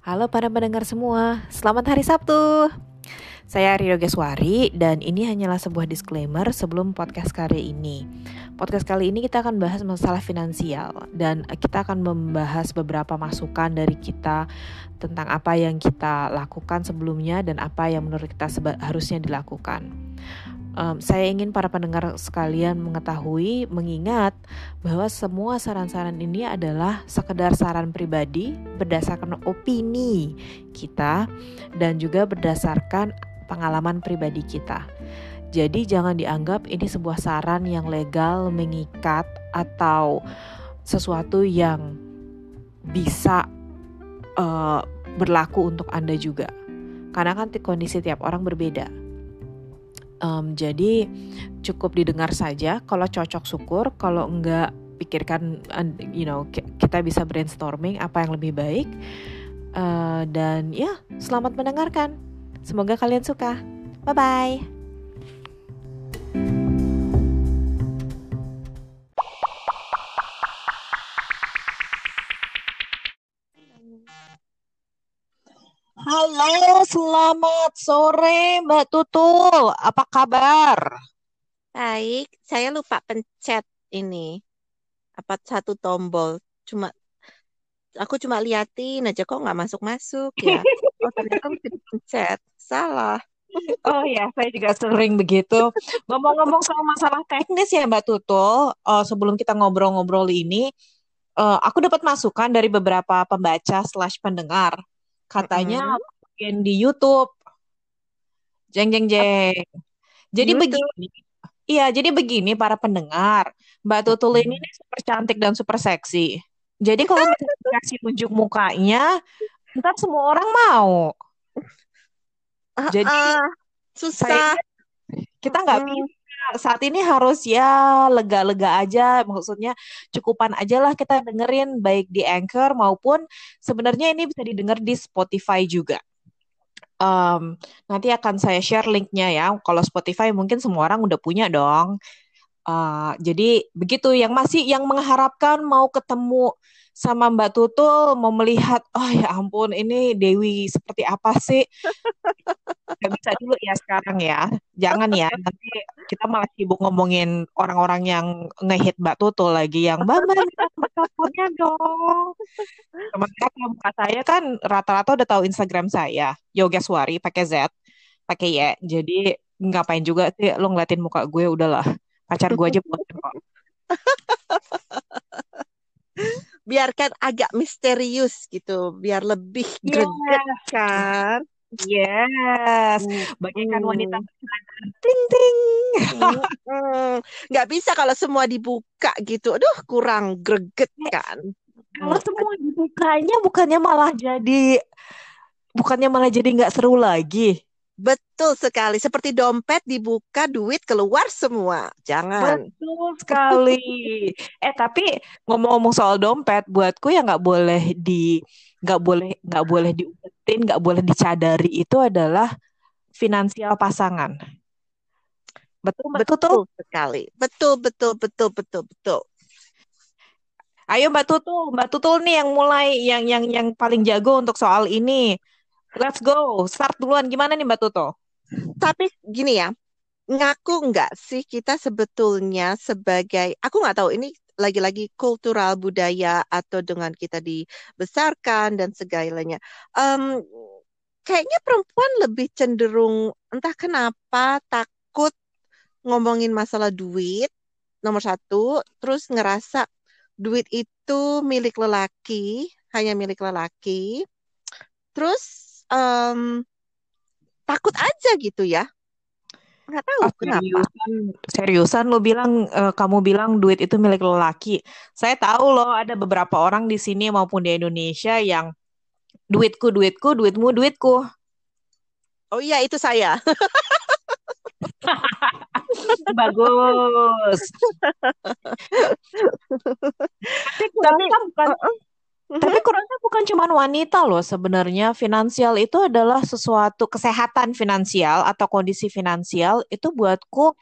Halo para pendengar semua, selamat hari Sabtu. Saya Rio Geswari dan ini hanyalah sebuah disclaimer sebelum podcast kali ini. Podcast kali ini kita akan bahas masalah finansial dan kita akan membahas beberapa masukan dari kita tentang apa yang kita lakukan sebelumnya dan apa yang menurut kita harusnya dilakukan. Um, saya ingin para pendengar sekalian mengetahui, mengingat bahwa semua saran-saran ini adalah sekedar saran pribadi berdasarkan opini kita dan juga berdasarkan pengalaman pribadi kita. Jadi jangan dianggap ini sebuah saran yang legal, mengikat atau sesuatu yang bisa uh, berlaku untuk Anda juga. Karena kan kondisi tiap orang berbeda. Um, jadi cukup didengar saja. Kalau cocok syukur, kalau enggak pikirkan, you know, kita bisa brainstorming apa yang lebih baik. Uh, dan ya, selamat mendengarkan. Semoga kalian suka. Bye bye. Halo, selamat sore Mbak Tutul. Apa kabar? Baik, saya lupa pencet ini. Apa satu tombol. Cuma aku cuma liatin aja kok nggak masuk-masuk ya. Oh, ternyata mesti dipencet. Salah. Oh ya, saya juga sering begitu. Ngomong-ngomong soal masalah teknis ya Mbak Tutul, uh, sebelum kita ngobrol-ngobrol ini, uh, aku dapat masukan dari beberapa pembaca slash pendengar. Katanya mm-hmm. di YouTube. Jeng jeng jeng. Jadi YouTube. begini, iya jadi begini para pendengar, Mbak Tutul ini super cantik dan super seksi. Jadi kalau dikasih tunjuk mukanya, ntar semua orang mau. Jadi uh, susah. kita nggak hmm. bisa saat ini harus ya lega-lega aja, maksudnya cukupan aja lah kita dengerin baik di Anchor maupun sebenarnya ini bisa didengar di Spotify juga. Um, nanti akan saya share linknya ya. Kalau Spotify mungkin semua orang udah punya dong. Uh, jadi begitu yang masih yang mengharapkan mau ketemu sama Mbak Tutul mau melihat, oh ya ampun ini Dewi seperti apa sih? Gak bisa dulu ya sekarang ya, jangan ya nanti kita malah sibuk ngomongin orang-orang yang ngehit Mbak Tutul lagi yang Mbak Mbak teleponnya dong. Sementara muka saya kan rata-rata udah tahu Instagram saya, Yoga Suari pakai Z, pakai Y, jadi ngapain juga sih lo ngeliatin muka gue udahlah pacar gue aja buat kok biarkan agak misterius gitu biar lebih yeah. greget kan Yes, bagaikan wanita ting ting. Nggak bisa kalau semua dibuka gitu. Aduh, kurang greget kan. Kalau semua dibukanya bukannya malah jadi bukannya malah jadi nggak seru lagi. Betul sekali. Seperti dompet dibuka, duit keluar semua. Jangan. Betul sekali. eh tapi ngomong-ngomong soal dompet, buatku ya nggak boleh di nggak boleh nggak boleh diumpetin, nggak boleh dicadari itu adalah finansial pasangan. Betul, betul, betul sekali. Betul, betul, betul, betul, betul. Ayo Mbak Tutul, Mbak Tutul nih yang mulai yang yang yang paling jago untuk soal ini. Let's go. Start duluan. Gimana nih Mbak Tuto? Tapi gini ya, ngaku nggak sih kita sebetulnya sebagai, aku nggak tahu ini lagi-lagi kultural budaya atau dengan kita dibesarkan dan segalanya. Um, kayaknya perempuan lebih cenderung entah kenapa takut ngomongin masalah duit nomor satu, terus ngerasa duit itu milik lelaki, hanya milik lelaki. Terus um, takut aja gitu ya. Nggak tahu oh, kenapa. seriusan, seriusan lo bilang uh, kamu bilang duit itu milik lelaki. Saya tahu loh ada beberapa orang di sini maupun di Indonesia yang duitku duitku duitmu duitku. Oh iya itu saya. Bagus. Tapi, tapi bukan tapi mhm. kurangnya bukan cuma wanita loh sebenarnya finansial itu adalah sesuatu kesehatan finansial atau kondisi finansial itu buatku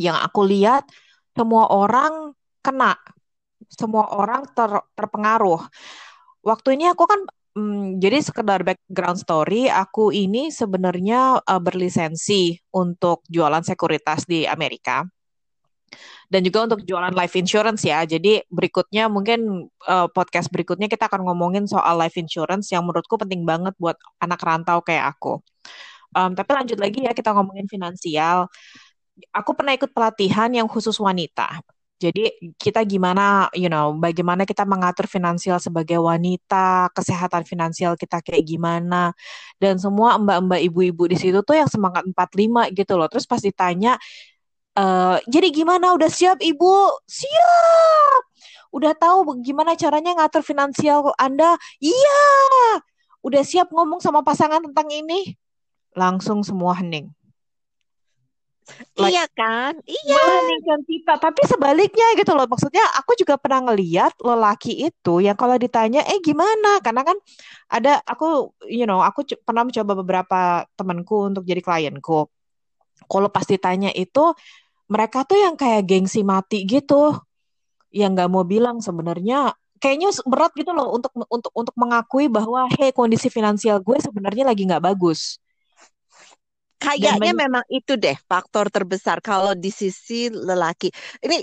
yang aku lihat semua orang kena semua orang ter, terpengaruh waktu ini aku kan Hmm, jadi sekedar background story, aku ini sebenarnya uh, berlisensi untuk jualan sekuritas di Amerika dan juga untuk jualan life insurance ya. Jadi berikutnya mungkin uh, podcast berikutnya kita akan ngomongin soal life insurance yang menurutku penting banget buat anak rantau kayak aku. Um, tapi lanjut lagi ya kita ngomongin finansial. Aku pernah ikut pelatihan yang khusus wanita. Jadi kita gimana, you know, bagaimana kita mengatur finansial sebagai wanita, kesehatan finansial kita kayak gimana, dan semua mbak-mbak ibu-ibu di situ tuh yang semangat 45 gitu loh. Terus pas ditanya, Uh, jadi gimana? Udah siap ibu? Siap. Udah tahu gimana caranya ngatur finansial Anda? Iya. Udah siap ngomong sama pasangan tentang ini? Langsung semua hening. Like, iya kan? Iya. Meningkan kita. Tapi sebaliknya gitu loh. Maksudnya aku juga pernah ngeliat lelaki itu yang kalau ditanya, eh gimana? Karena kan ada aku, you know, aku pernah mencoba beberapa temanku untuk jadi klienku. Kalau pas ditanya itu, mereka tuh yang kayak gengsi mati gitu. Yang nggak mau bilang sebenarnya. Kayaknya berat gitu loh untuk untuk untuk mengakui bahwa hey kondisi finansial gue sebenarnya lagi nggak bagus. Kayaknya memang itu deh faktor terbesar kalau di sisi lelaki. Ini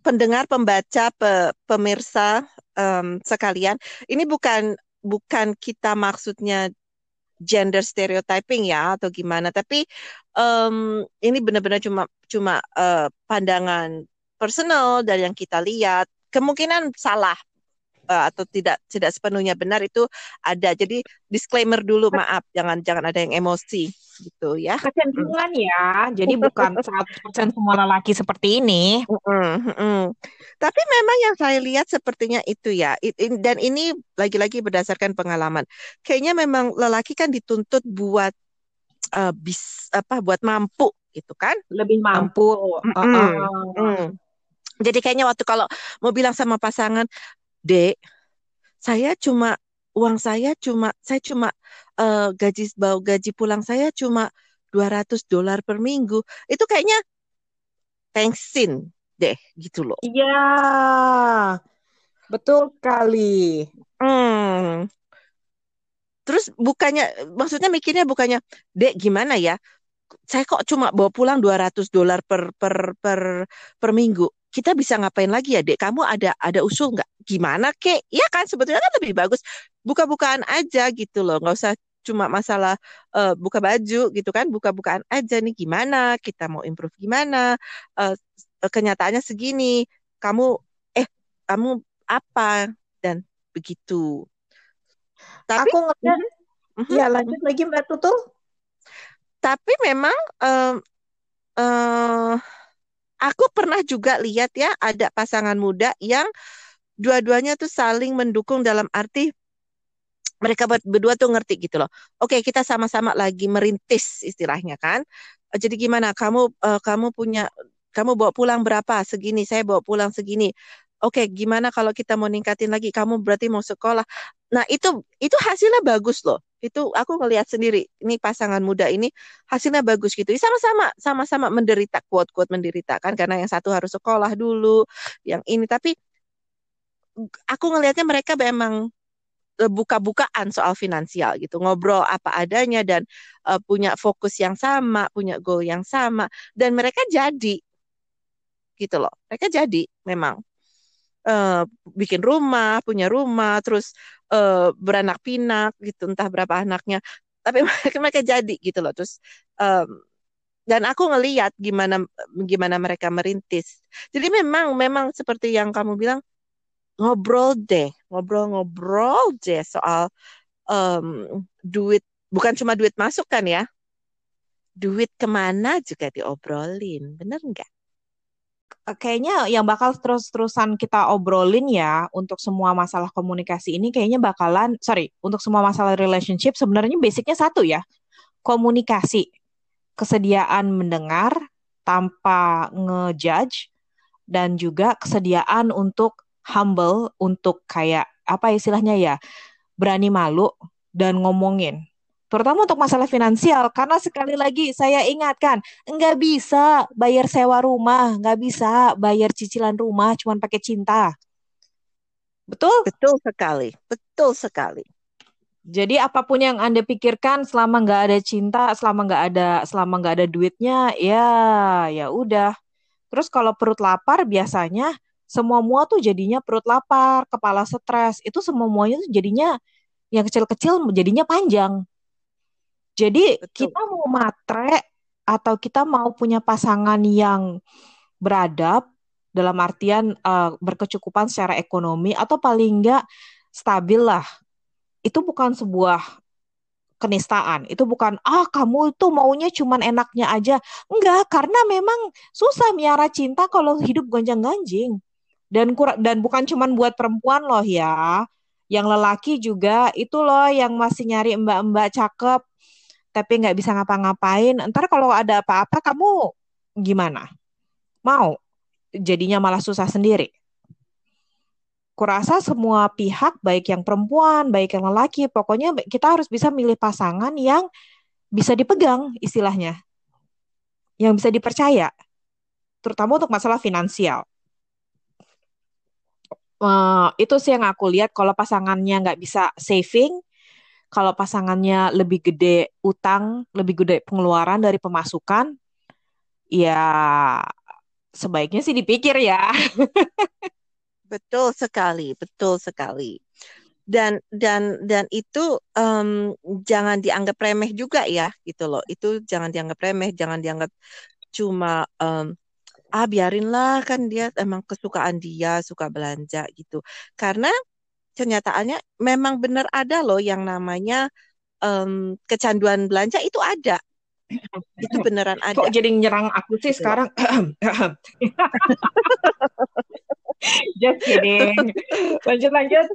pendengar pembaca pe, pemirsa um, sekalian ini bukan bukan kita maksudnya gender stereotyping ya atau gimana. Tapi um, ini benar-benar cuma cuma uh, pandangan personal dari yang kita lihat. Kemungkinan salah uh, atau tidak tidak sepenuhnya benar itu ada. Jadi disclaimer dulu maaf jangan jangan ada yang emosi gitu ya. Kecenderungan ya. Jadi bukan 100% semua lelaki seperti ini. Mm -mm. tapi memang yang saya lihat sepertinya itu ya. Dan ini lagi-lagi berdasarkan pengalaman. Kayaknya memang lelaki kan dituntut buat uh, bis apa buat mampu gitu kan? Lebih mampu. Mm -mm. Uh -uh. jadi kayaknya waktu kalau mau bilang sama pasangan dek saya cuma uang saya cuma saya cuma uh, gaji bau gaji pulang saya cuma 200 dolar per minggu. Itu kayaknya thanksin deh gitu loh. Iya. Betul kali. Hmm. Terus bukannya maksudnya mikirnya bukannya, "Dek, gimana ya? Saya kok cuma bawa pulang 200 dolar per per per per minggu kita bisa ngapain lagi ya dek? Kamu ada ada usul nggak? Gimana kek? Ya kan sebetulnya kan lebih bagus. Buka-bukaan aja gitu loh. Nggak usah cuma masalah uh, buka baju gitu kan. Buka-bukaan aja nih gimana? Kita mau improve gimana? Uh, kenyataannya segini. Kamu eh kamu apa? Dan begitu. Tapi aku ngeliat uh, ya lanjut lagi mbak Tutul. Tapi memang uh, uh, aku pernah juga lihat ya ada pasangan muda yang dua-duanya tuh saling mendukung dalam arti mereka berdua tuh ngerti gitu loh. Oke, kita sama-sama lagi merintis istilahnya kan. Jadi gimana? Kamu uh, kamu punya kamu bawa pulang berapa? Segini, saya bawa pulang segini. Oke, gimana kalau kita mau ningkatin lagi? Kamu berarti mau sekolah. Nah, itu itu hasilnya bagus loh. Itu aku ngelihat sendiri ini pasangan muda ini hasilnya bagus gitu. Sama-sama sama-sama menderita quote quote menderita kan karena yang satu harus sekolah dulu yang ini. Tapi aku ngelihatnya mereka memang e, buka-bukaan soal finansial gitu. Ngobrol apa adanya dan uh, punya fokus yang sama punya goal yang sama. Dan mereka jadi gitu loh. Mereka jadi memang uh, bikin rumah, punya rumah, terus uh, beranak pinak gitu, entah berapa anaknya. Tapi mereka, mereka jadi gitu loh. Terus um, dan aku ngeliat gimana gimana mereka merintis. Jadi memang memang seperti yang kamu bilang ngobrol deh, ngobrol-ngobrol deh soal um, duit bukan cuma duit masuk kan ya, duit ke mana juga diobrolin, bener nggak? Kayaknya yang bakal terus-terusan kita obrolin ya untuk semua masalah komunikasi ini kayaknya bakalan sorry untuk semua masalah relationship sebenarnya basicnya satu ya. Komunikasi. Kesediaan mendengar tanpa ngejudge dan juga kesediaan untuk humble untuk kayak apa istilahnya ya berani malu dan ngomongin terutama untuk masalah finansial karena sekali lagi saya ingatkan nggak bisa bayar sewa rumah nggak bisa bayar cicilan rumah cuma pakai cinta betul betul sekali betul sekali Jadi apa pun yang anda pikirkan selama nggak ada cinta, selama nggak ada selama nggak ada duitnya, ya ya udah. Terus kalau perut lapar biasanya semua mua tuh jadinya perut lapar, kepala stres, itu semua muanya tuh jadinya yang kecil-kecil jadinya panjang. Jadi Betul. kita mau matre atau kita mau punya pasangan yang beradab dalam artian uh, berkecukupan secara ekonomi atau paling enggak stabil lah itu bukan sebuah kenistaan. Itu bukan ah kamu itu maunya cuman enaknya aja. Enggak, karena memang susah miara cinta kalau hidup gonjang-ganjing. Dan dan bukan cuman buat perempuan loh ya. Yang lelaki juga itu loh yang masih nyari mbak-mbak cakep tapi nggak bisa ngapa-ngapain. Ntar kalau ada apa-apa kamu gimana? Mau? Jadinya malah susah sendiri kurasa semua pihak baik yang perempuan, baik yang lelaki, pokoknya kita harus bisa milih pasangan yang bisa dipegang istilahnya. Yang bisa dipercaya. Terutama untuk masalah finansial. Uh, itu sih yang aku lihat kalau pasangannya nggak bisa saving, kalau pasangannya lebih gede utang, lebih gede pengeluaran dari pemasukan, ya sebaiknya sih dipikir ya. Betul sekali, betul sekali. Dan dan dan itu um, jangan dianggap remeh juga ya, gitu loh. Itu jangan dianggap remeh, jangan dianggap cuma um, ah biarinlah kan dia emang kesukaan dia suka belanja gitu. Karena kenyataannya memang benar ada loh yang namanya um, kecanduan belanja itu ada itu beneran ada. Kok jadi nyerang aku sih gitu. sekarang? Just kidding. Lanjut lanjut.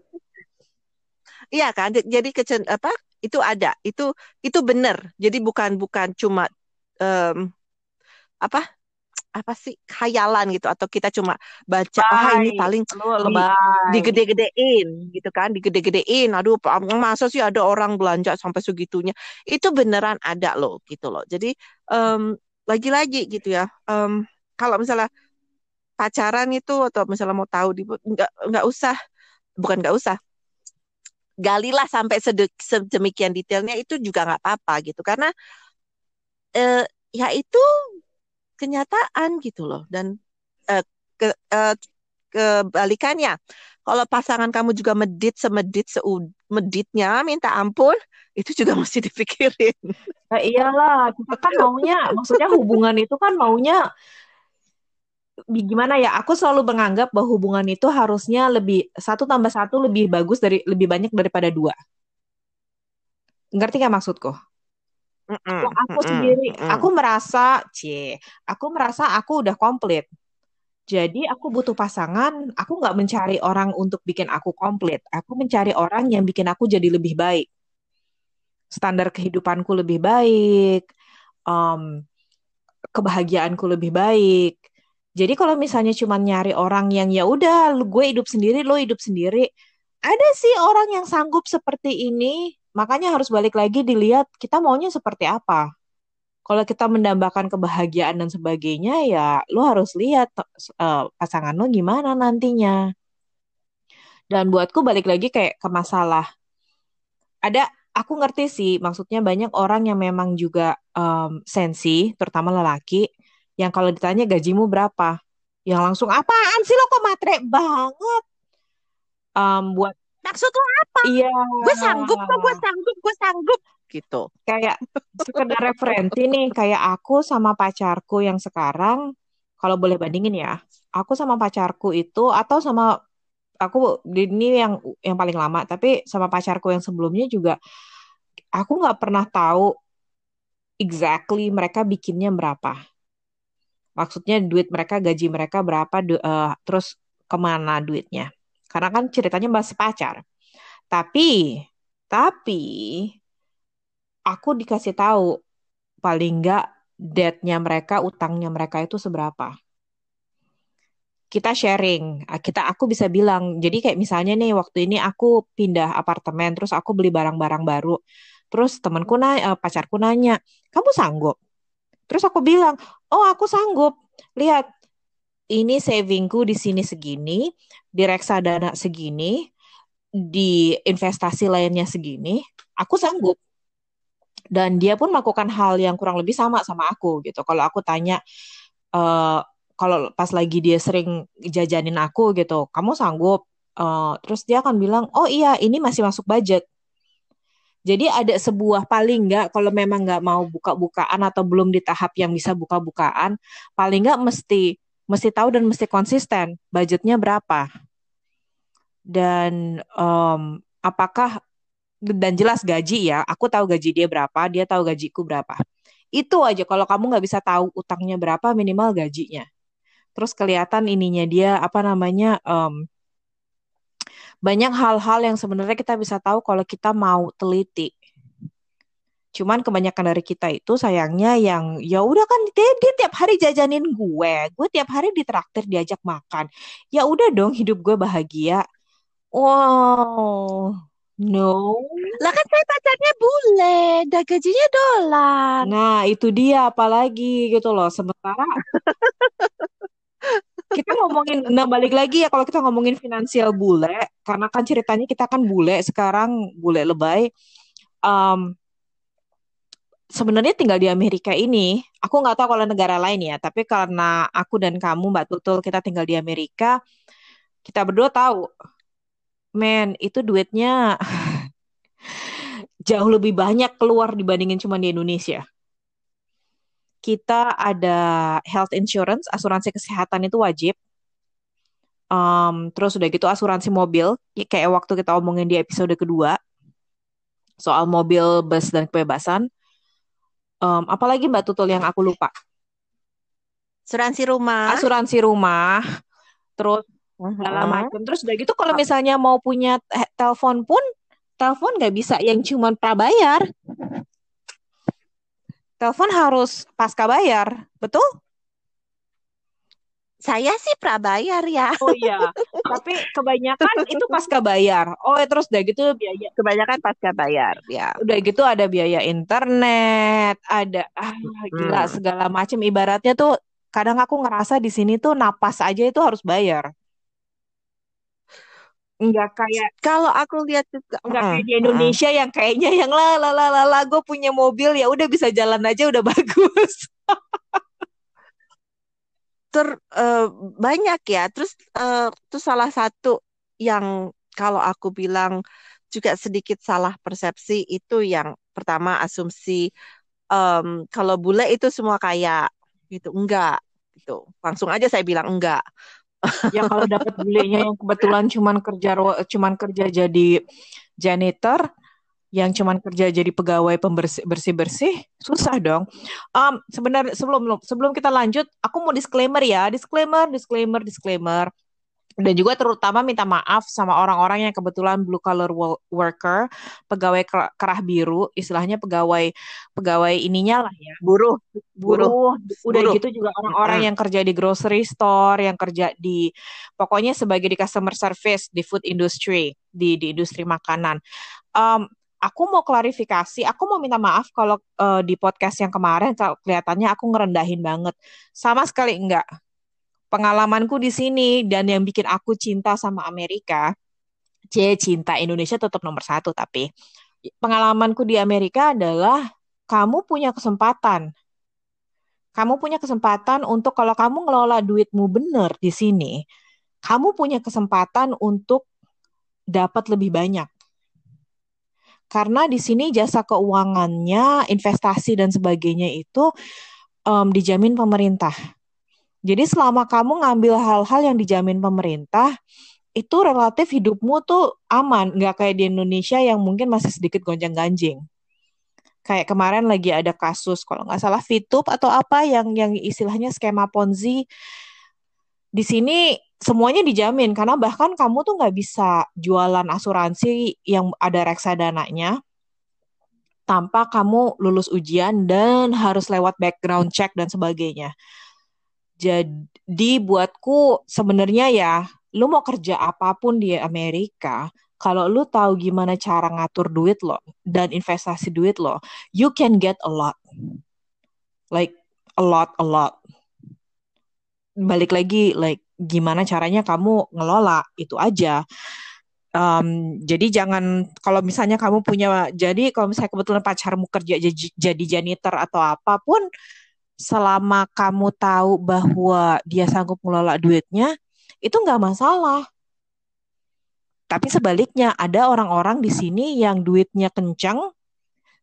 Iya kan, jadi kecen apa itu ada, itu itu benar. Jadi bukan bukan cuma um, apa apa sih khayalan gitu atau kita cuma baca oh ini paling di, digede-gedein gitu kan digede-gedein aduh masa sih ada orang belanja sampai segitunya? Itu beneran ada loh gitu loh. Jadi um, lagi-lagi gitu ya um, kalau misalnya pacaran itu atau misalnya mau tahu di nggak nggak usah bukan nggak usah galilah sampai sedemikian detailnya itu juga nggak apa-apa gitu. Karena eh, ya itu kenyataan gitu loh. Dan eh, ke eh, kebalikannya kalau pasangan kamu juga medit semedit semeditnya minta ampun itu juga mesti dipikirin. Nah, iyalah kita kan maunya maksudnya hubungan itu kan maunya gimana ya aku selalu menganggap bahwa hubungan itu harusnya lebih satu tambah satu lebih bagus dari lebih banyak daripada dua. Ngerti gak maksudku mm -mm, aku sendiri mm aku merasa c aku merasa aku udah komplit. Jadi aku butuh pasangan aku nggak mencari orang untuk bikin aku komplit. Aku mencari orang yang bikin aku jadi lebih baik. Standar kehidupanku lebih baik um, kebahagiaanku lebih baik. Jadi kalau misalnya cuma nyari orang yang ya udah gue hidup sendiri, lo hidup sendiri, ada sih orang yang sanggup seperti ini. Makanya harus balik lagi dilihat kita maunya seperti apa. Kalau kita mendambakan kebahagiaan dan sebagainya, ya lo harus lihat uh, pasangan lo gimana nantinya. Dan buatku balik lagi kayak ke masalah. Ada, aku ngerti sih, maksudnya banyak orang yang memang juga um, sensi, terutama lelaki, yang kalau ditanya gajimu berapa, yang langsung apaan sih lo kok matre banget? Um, buat maksud lo apa? Iya. Gue sanggup kok, gue sanggup, gue sanggup gitu. Kayak sekedar referensi nih, kayak aku sama pacarku yang sekarang, kalau boleh bandingin ya, aku sama pacarku itu atau sama aku ini yang yang paling lama, tapi sama pacarku yang sebelumnya juga aku nggak pernah tahu exactly mereka bikinnya berapa maksudnya duit mereka gaji mereka berapa uh, terus ke mana duitnya karena kan ceritanya masih pacar. Tapi tapi aku dikasih tahu paling enggak debt-nya mereka utangnya mereka itu seberapa. Kita sharing. Ah, kita aku bisa bilang jadi kayak misalnya nih waktu ini aku pindah apartemen terus aku beli barang-barang baru. Terus temanku nanya eh, pacarku nanya kamu sanggup? Terus aku bilang, oh aku sanggup. Lihat, ini savingku di sini segini, di reksadana segini, di investasi lainnya segini. aku sanggup. Dan dia pun melakukan hal yang kurang lebih sama sama aku gitu. Kalau aku tanya uh, kalau pas lagi dia sering jajanin aku gitu kamu sanggup? Uh, terus dia akan bilang oh iya ini masih masuk budget. Jadi ada sebuah paling nggak kalau memang nggak mau buka-bukaan atau belum di tahap yang bisa buka-bukaan, paling nggak mesti mesti tahu dan mesti konsisten budgetnya berapa dan um, apakah dan jelas gaji ya, aku tahu gaji dia berapa, dia tahu gajiku berapa. Itu aja kalau kamu nggak bisa tahu utangnya berapa minimal gajinya. Terus kelihatan ininya dia apa namanya um, banyak hal-hal yang sebenarnya kita bisa tahu kalau kita mau teliti. Cuman kebanyakan dari kita itu sayangnya yang ya udah kan dia, dia tiap hari jajanin gue, gue tiap hari ditraktir diajak makan. Ya udah dong hidup gue bahagia. Wow, no. Lah kan saya pacarnya bule, dan gajinya dolar. Nah itu dia apalagi gitu loh. Sementara kita ngomongin nah balik lagi ya kalau kita ngomongin finansial bule karena kan ceritanya kita kan bule sekarang bule lebay um, sebenarnya tinggal di Amerika ini aku nggak tahu kalau negara lain ya tapi karena aku dan kamu Mbak Tutul kita tinggal di Amerika kita berdua tahu men itu duitnya jauh lebih banyak keluar dibandingin cuma di Indonesia kita ada health insurance, asuransi kesehatan itu wajib. Um, terus udah gitu asuransi mobil, kayak waktu kita omongin di episode kedua soal mobil, bus dan kebebasan. Um, apalagi Mbak Tutul yang aku lupa. Asuransi rumah. Asuransi rumah. Terus uh-huh. segala macam. Terus udah gitu kalau misalnya mau punya telepon pun, telepon nggak bisa yang cuma prabayar telepon harus pasca bayar, betul? Saya sih prabayar ya. Oh iya, tapi kebanyakan itu pasca bayar. Oh ya terus udah gitu biaya. Kebanyakan pasca bayar ya. Udah gitu ada biaya internet, ada ah gila hmm. segala macam. Ibaratnya tuh kadang aku ngerasa di sini tuh napas aja itu harus bayar. Enggak kayak kalau aku lihat juga enggak kayak di Indonesia uh, yang kayaknya yang la la la la, la gue punya mobil ya udah bisa jalan aja udah bagus. Ter uh, banyak ya. Terus uh, terus salah satu yang kalau aku bilang juga sedikit salah persepsi itu yang pertama asumsi um, kalau bule itu semua kayak gitu. Enggak gitu. Langsung aja saya bilang enggak. Ya kalau dapat bulenya yang kebetulan cuman kerja cuman kerja jadi janitor yang cuman kerja jadi pegawai pembersih bersih bersih susah dong. Um, sebenarnya sebelum sebelum kita lanjut, aku mau disclaimer ya, disclaimer, disclaimer, disclaimer dan juga terutama minta maaf sama orang-orang yang kebetulan blue collar worker, pegawai kerah biru, istilahnya pegawai pegawai ininya lah ya. Buruh, buruh. Udah buruh. gitu juga orang-orang yang kerja di grocery store, yang kerja di pokoknya sebagai di customer service di food industry, di di industri makanan. Um, aku mau klarifikasi, aku mau minta maaf kalau uh, di podcast yang kemarin kelihatannya aku ngerendahin banget. Sama sekali enggak pengalamanku di sini dan yang bikin aku cinta sama Amerika, c cinta Indonesia tetap nomor satu tapi pengalamanku di Amerika adalah kamu punya kesempatan. Kamu punya kesempatan untuk kalau kamu ngelola duitmu benar di sini, kamu punya kesempatan untuk dapat lebih banyak. Karena di sini jasa keuangannya, investasi dan sebagainya itu um, dijamin pemerintah jadi selama kamu ngambil hal-hal yang dijamin pemerintah, itu relatif hidupmu tuh aman, nggak kayak di Indonesia yang mungkin masih sedikit gonjang-ganjing. Kayak kemarin lagi ada kasus, kalau nggak salah Fitup atau apa yang yang istilahnya skema Ponzi. Di sini semuanya dijamin karena bahkan kamu tuh nggak bisa jualan asuransi yang ada reksadananya tanpa kamu lulus ujian dan harus lewat background check dan sebagainya. Jadi buatku sebenarnya ya, lu mau kerja apa pun di Amerika, kalau lu tahu gimana cara ngatur duit lo dan investasi duit lo, you can get a lot. Like a lot, a lot. Balik lagi, like gimana caranya kamu ngelola itu aja. Um, jadi jangan kalau misalnya kamu punya jadi kalau misalnya kebetulan pacarmu kerja jadi, jadi janitor atau apa pun selama kamu tahu bahwa dia sanggup mengelola duitnya itu nggak masalah. Tapi sebaliknya ada orang-orang di sini yang duitnya kencang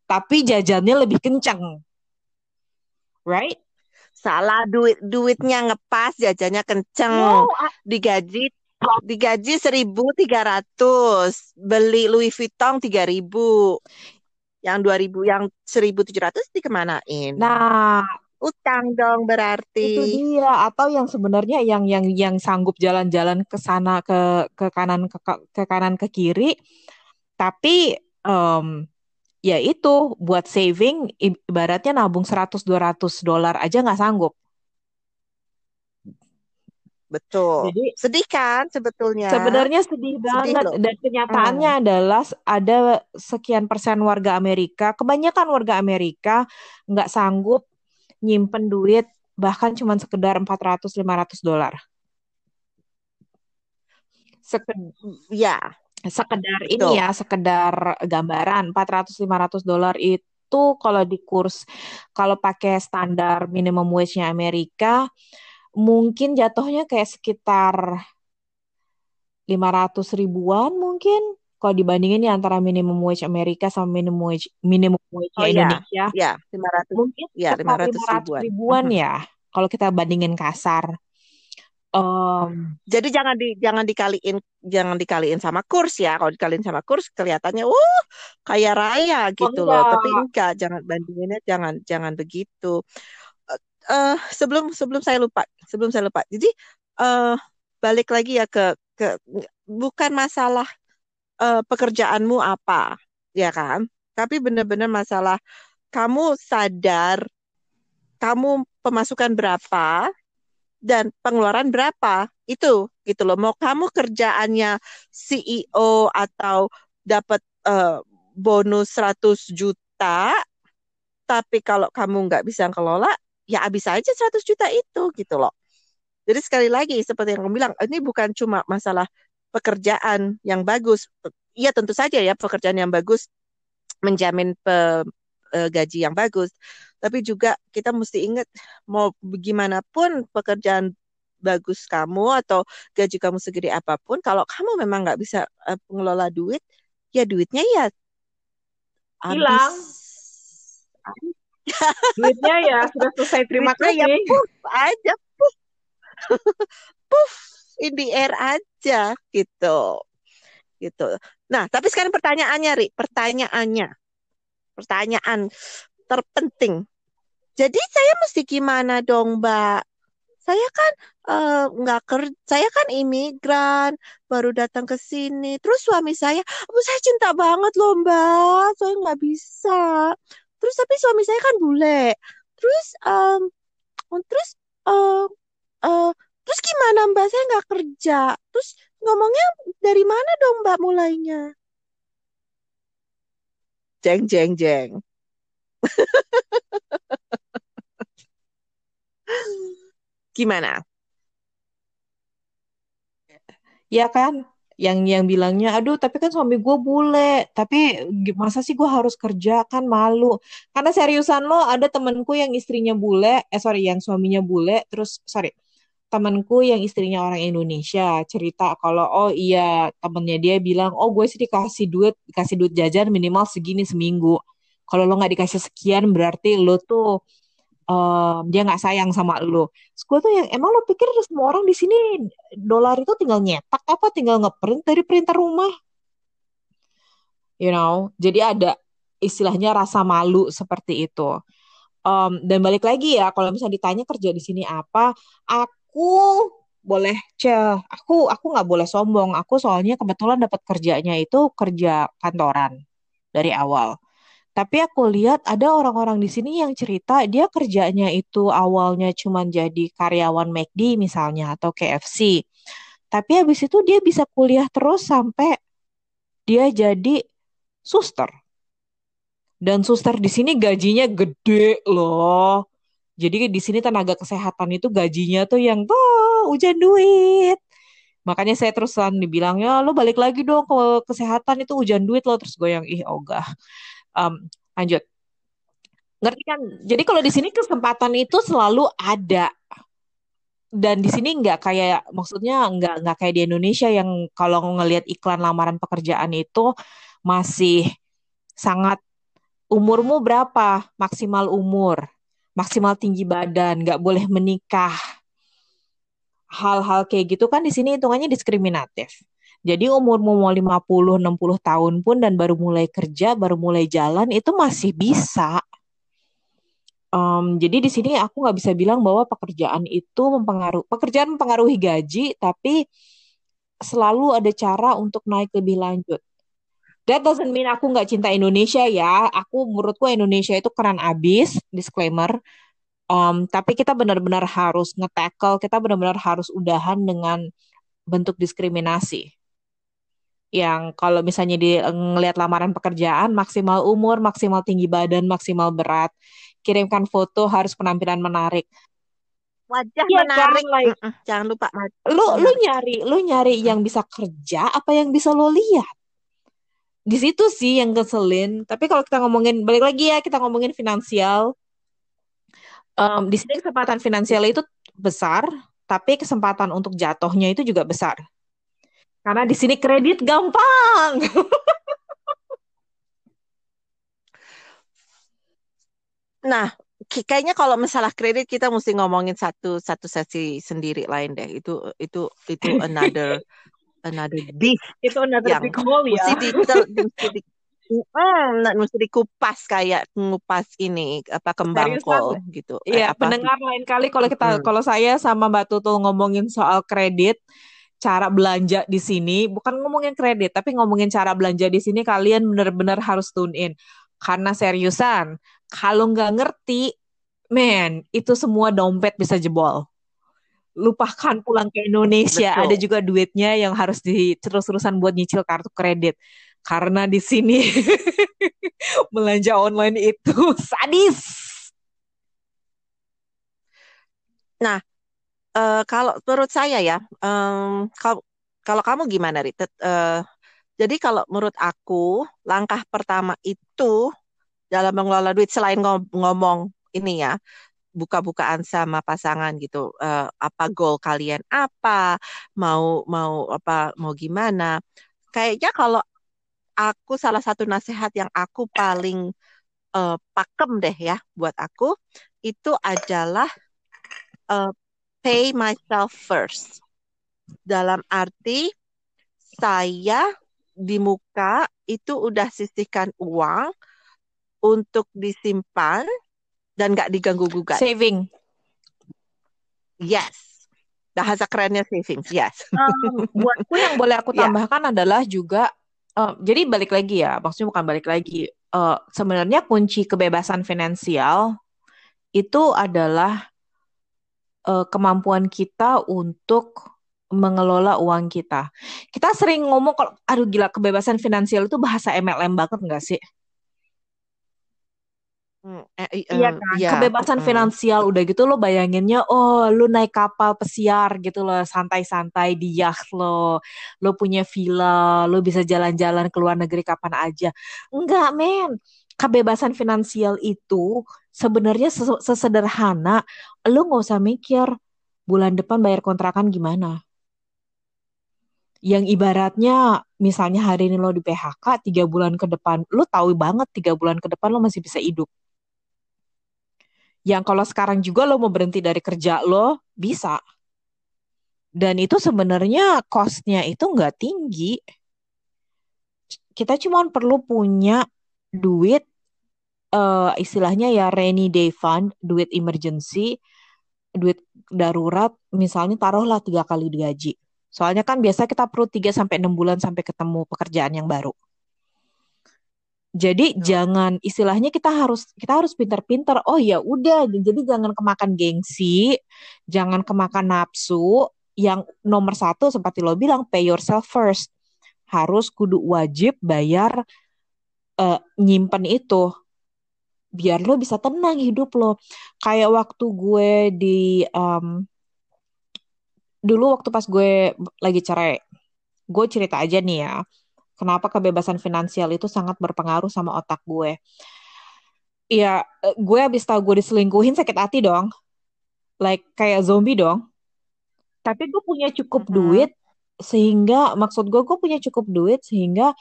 tapi jajannya lebih kencang. Right? Salah duit duitnya ngepas jajannya kenceng. No, digaji digaji 1300 beli Louis Vuitton 3000 yang 2000 yang 1700 dikemanain? Nah. Utang dong berarti. Itu dia. Atau yang sebenarnya yang yang yang sanggup jalan-jalan ke sana ke ke kanan ke, ke kanan ke kiri. Tapi um, ya itu buat saving ibaratnya nabung 100 200 dolar aja nggak sanggup Betul. Jadi sedih kan sebetulnya. Sebenarnya sedih banget sedih dan kenyataannya hmm. adalah ada sekian persen warga Amerika, kebanyakan warga Amerika nggak sanggup nyimpen duit bahkan cuma sekedar 400 500 dolar. Sekedar ya, sekedar Betul. ini ya, sekedar gambaran 400 500 dolar itu kalau di kurs kalau pakai standar minimum wage-nya Amerika mungkin jatuhnya kayak sekitar 500 ribuan mungkin kalau dibandingin ya antara minimum wage Amerika sama minimum wage minimum wage oh, iya. Indonesia. Ya, 500. Mungkin ya, 500, 500 ribuan, ribuan ya kalau kita bandingin kasar. Um, jadi jangan di jangan dikaliin jangan dikaliin sama kurs ya. Kalau dikaliin sama kurs kelihatannya uh kaya raya gitu oh, loh. Tapi enggak, jangan bandinginnya jangan jangan begitu uh, sebelum sebelum saya lupa, sebelum saya lupa. Jadi uh, balik lagi ya ke ke bukan masalah uh, pekerjaanmu apa, ya kan? Tapi benar-benar masalah kamu sadar kamu pemasukan berapa dan pengeluaran berapa itu gitu loh mau kamu kerjaannya CEO atau dapat uh, bonus 100 juta tapi kalau kamu nggak bisa kelola ya habis aja 100 juta itu gitu loh. Jadi sekali lagi seperti yang kamu bilang, ini bukan cuma masalah pekerjaan yang bagus. Iya tentu saja ya pekerjaan yang bagus menjamin pe, e, gaji yang bagus. Tapi juga kita mesti ingat mau bagaimanapun pekerjaan bagus kamu atau gaji kamu segede apa pun, kalau kamu memang nggak bisa e, pengelola duit, ya duitnya ya hilang. Duitnya ya sudah selesai. Terima Duitnya ya kasih. Ya puff aja, puff. puff in the air aja gitu. Gitu. Nah, tapi sekarang pertanyaannya, Ri, pertanyaannya. Pertanyaan terpenting. Jadi saya mesti gimana dong, Mbak? Saya kan uh, nggak kerja, saya kan imigran, baru datang ke sini. Terus suami saya, oh, saya cinta banget loh, Mbak. Saya nggak bisa terus tapi suami saya kan bule terus um, terus uh, uh, terus gimana mbak saya nggak kerja terus ngomongnya dari mana dong mbak mulainya jeng jeng jeng gimana? Ya kan yang yang bilangnya aduh tapi kan suami gue bule tapi masa sih gue harus kerja? Kan malu. Karena seriusan lo ada temenku yang istrinya bule eh sorry yang suaminya bule terus sorry temanku yang istrinya orang Indonesia cerita kalau oh iya temennya dia bilang oh gue sih dikasih duit dikasih duit jajan minimal segini seminggu kalau lo nggak dikasih sekian berarti lo tuh um, dia nggak sayang sama lo. Gue tuh yang emang lo pikir semua orang di sini dolar itu tinggal nyetak apa tinggal ngeprint dari printer rumah? You know, jadi ada istilahnya rasa malu seperti itu. Um, dan balik lagi ya, kalau misalnya ditanya kerja di sini apa, aku boleh ceh, aku aku nggak boleh sombong. Aku soalnya kebetulan dapat kerjanya itu kerja kantoran dari awal. Tapi aku lihat ada orang-orang di sini yang cerita dia kerjanya itu awalnya cuma jadi karyawan McD misalnya atau KFC. Tapi habis itu dia bisa kuliah terus sampai dia jadi suster. Dan suster di sini gajinya gede loh. Jadi di sini tenaga kesehatan itu gajinya tuh yang tuh hujan duit. Makanya saya terusan dibilang ya lo balik lagi dong ke kesehatan itu hujan duit lo terus gue yang ih ogah. Um, lanjut. Ngerti kan? Jadi kalau di sini kesempatan itu selalu ada. Dan di sini nggak kayak maksudnya nggak nggak kayak di Indonesia yang kalau ngelihat iklan lamaran pekerjaan itu masih sangat umurmu berapa maksimal umur maksimal tinggi badan nggak boleh menikah hal-hal kayak gitu kan di sini hitungannya diskriminatif. Jadi umurmu mau 50, 60 tahun pun dan baru mulai kerja, baru mulai jalan itu masih bisa. Um, jadi di sini aku nggak bisa bilang bahwa pekerjaan itu mempengaruhi pekerjaan mempengaruhi gaji, tapi selalu ada cara untuk naik lebih lanjut. That doesn't mean aku nggak cinta Indonesia ya. Aku menurutku Indonesia itu keren abis. Disclaimer. Um, tapi kita benar-benar harus nge-tackle, kita benar-benar harus udahan dengan bentuk diskriminasi. Yang kalau misalnya di ngelihat lamaran pekerjaan, maksimal umur, maksimal tinggi badan, maksimal berat, kirimkan foto harus penampilan menarik. Wajah ya, menarik, like, jangan lupa. Lu lu nyari, lu nyari yang bisa kerja, apa yang bisa lo lihat? Di situ sih yang keselin. Tapi kalau kita ngomongin balik lagi ya, kita ngomongin finansial um, di sini kesempatan finansial itu besar, tapi kesempatan untuk jatuhnya itu juga besar. Karena di sini kredit gampang. nah, kayaknya kalau masalah kredit kita mesti ngomongin satu satu sesi sendiri lain deh. Itu itu itu another another beef. Itu another yang big hole ya. Mesti di, di, Hmm, mesti dikupas kayak ngupas ini apa kembang kol gitu. Iya, pendengar lain kali kalau kita hmm. kalau saya sama Mbak Tutul ngomongin soal kredit, cara belanja di sini, bukan ngomongin kredit, tapi ngomongin cara belanja di sini kalian benar-benar harus tune in. Karena seriusan, kalau nggak ngerti, men, itu semua dompet bisa jebol lupakan pulang ke Indonesia. Betul. Ada juga duitnya yang harus di terus-terusan buat nyicil kartu kredit karena di sini belanja online itu sadis. Nah, uh, kalau menurut saya ya, um, kalau kalau kamu gimana, Rit? Uh, jadi kalau menurut aku langkah pertama itu dalam mengelola duit selain ngomong ini ya buka-bukaan sama pasangan gitu uh, apa goal kalian apa mau mau apa mau gimana kayaknya kalau aku salah satu nasihat yang aku paling uh, pakem deh ya buat aku itu adalah uh, pay myself first. Dalam arti saya di muka itu udah sisihkan uang untuk disimpan dan nggak diganggu gugat. Saving. Yes. Bahasa kerennya saving. Yes. Um, buatku yang boleh aku tambahkan yeah. adalah juga Uh, jadi balik lagi ya, maksudnya bukan balik lagi. Uh, sebenarnya kunci kebebasan finansial itu adalah uh, kemampuan kita untuk mengelola uang kita. Kita sering ngomong kalau aduh gila kebebasan finansial itu bahasa MLM banget nggak sih? Hmm, eh, iya kan, iya. kebebasan hmm. finansial udah gitu lo bayanginnya, oh lu naik kapal pesiar gitu loh, santai-santai di yacht lo, lo punya villa, lo bisa jalan-jalan ke luar negeri kapan aja. Enggak men, kebebasan finansial itu sebenarnya sesederhana, lo nggak usah mikir bulan depan bayar kontrakan gimana. Yang ibaratnya misalnya hari ini lo di PHK, tiga bulan ke depan, lo tahu banget tiga bulan ke depan lo masih bisa hidup. Yang kalau sekarang juga lo mau berhenti dari kerja lo bisa. Dan itu sebenarnya costnya itu nggak tinggi. Kita cuma perlu punya duit uh, istilahnya ya rainy day fund duit emergency duit darurat misalnya taruhlah tiga kali gaji soalnya kan biasa kita perlu 3 sampai enam bulan sampai ketemu pekerjaan yang baru jadi hmm. jangan istilahnya kita harus kita harus pintar-pintar. Oh ya udah, jadi jangan kemakan gengsi, jangan kemakan nafsu. Yang nomor satu seperti lo bilang, pay yourself first. Harus kudu wajib bayar uh, nyimpen itu biar lo bisa tenang hidup lo. Kayak waktu gue di um, dulu waktu pas gue lagi cerai, gue cerita aja nih ya, kenapa kebebasan finansial itu sangat berpengaruh sama otak gue. Iya, eh, gue abis tau gue diselingkuhin sakit hati dong, like kayak zombie dong. Tapi gue punya cukup Mhm. duit sehingga maksud gue gue punya cukup duit sehingga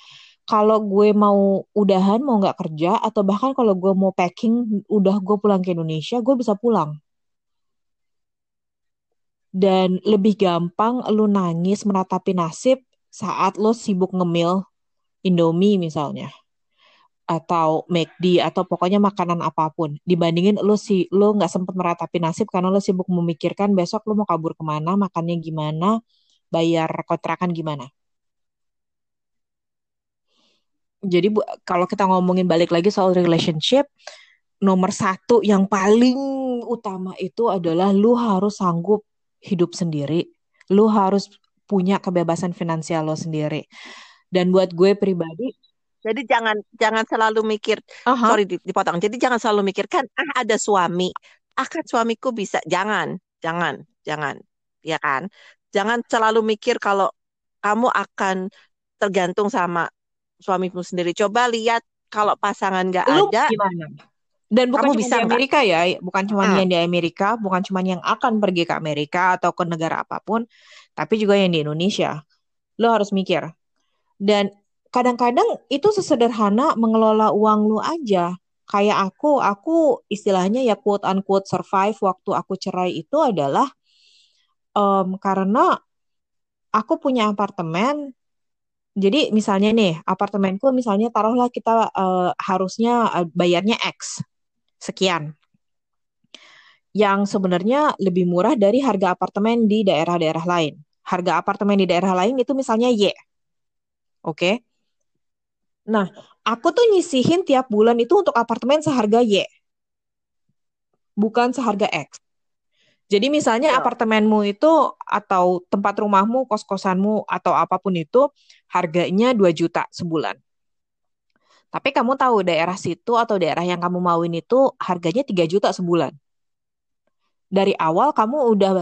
kalau gue mau udahan mau nggak kerja atau bahkan kalau gue mau packing udah gue pulang ke Indonesia gue bisa pulang. Dan lebih gampang lu nangis meratapi nasib saat lo sibuk ngemil Indomie misalnya atau McD atau pokoknya makanan apa pun. Dibandingin lo si lo nggak sempet meratapi nasib karena lo sibuk memikirkan besok lo mau kabur ke mana makannya gimana bayar kontrakan gimana jadi bu, kalau kita ngomongin balik lagi soal relationship nomor satu yang paling utama itu adalah lu harus sanggup hidup sendiri lu harus punya kebebasan finansial lo sendiri dan buat gue pribadi Jadi jangan jangan selalu mikir, aha sorry di- dipotong. Jadi jangan selalu mikirkan ah ada suami, ah kan suamiku bisa. Jangan, jangan, jangan, ya kan? Jangan selalu mikir kalau kamu akan tergantung sama suamimu sendiri. Coba lihat kalau pasangan nggak ada, gimana dan bukan cuma bisa di? Amerika ya bukan cuma Hmm. yang di Amerika bukan cuma yang akan pergi ke Amerika atau ke negara apa pun tapi juga yang di Indonesia lo harus mikir dan kadang-kadang itu sesederhana mengelola uang lu aja kayak aku aku istilahnya ya quote unquote survive waktu aku cerai itu adalah em, karena aku punya apartemen jadi misalnya nih apartemenku misalnya taruhlah kita eh, harusnya eh, bayarnya X sekian yang sebenarnya lebih murah dari harga apartemen di daerah-daerah lain. Harga apartemen di daerah lain itu misalnya Y, oke? Nah, aku tuh nyisihin tiap bulan itu untuk apartemen seharga Y, bukan seharga X. Jadi misalnya Betul. apartemenmu itu atau tempat rumahmu, kos-kosanmu atau apa pun itu harganya 2 juta sebulan. Tapi kamu tahu daerah situ atau daerah yang kamu mauin itu harganya 3 juta sebulan. Dari awal kamu udah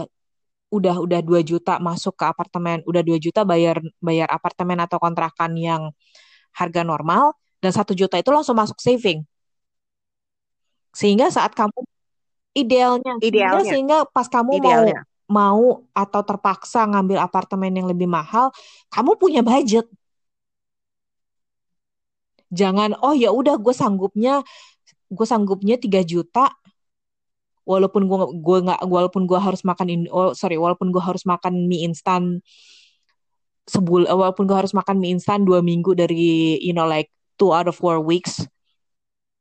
udah udah 2 juta masuk ke apartemen, udah 2 juta bayar bayar apartemen atau kontrakan yang harga normal dan satu juta itu langsung masuk saving. Sehingga saat kamu idealnya, Idealnya, sehingga pas kamu mau idealnya. mau atau terpaksa ngambil apartemen yang lebih mahal, kamu punya budget. Jangan oh ya udah gue sanggupnya gue sanggupnya 3 juta walaupun gue gue nggak walaupun gue harus makan in, oh sorry walaupun gue harus makan mie instan sebul walaupun gue harus makan mie instan dua minggu dari you know like two out of four weeks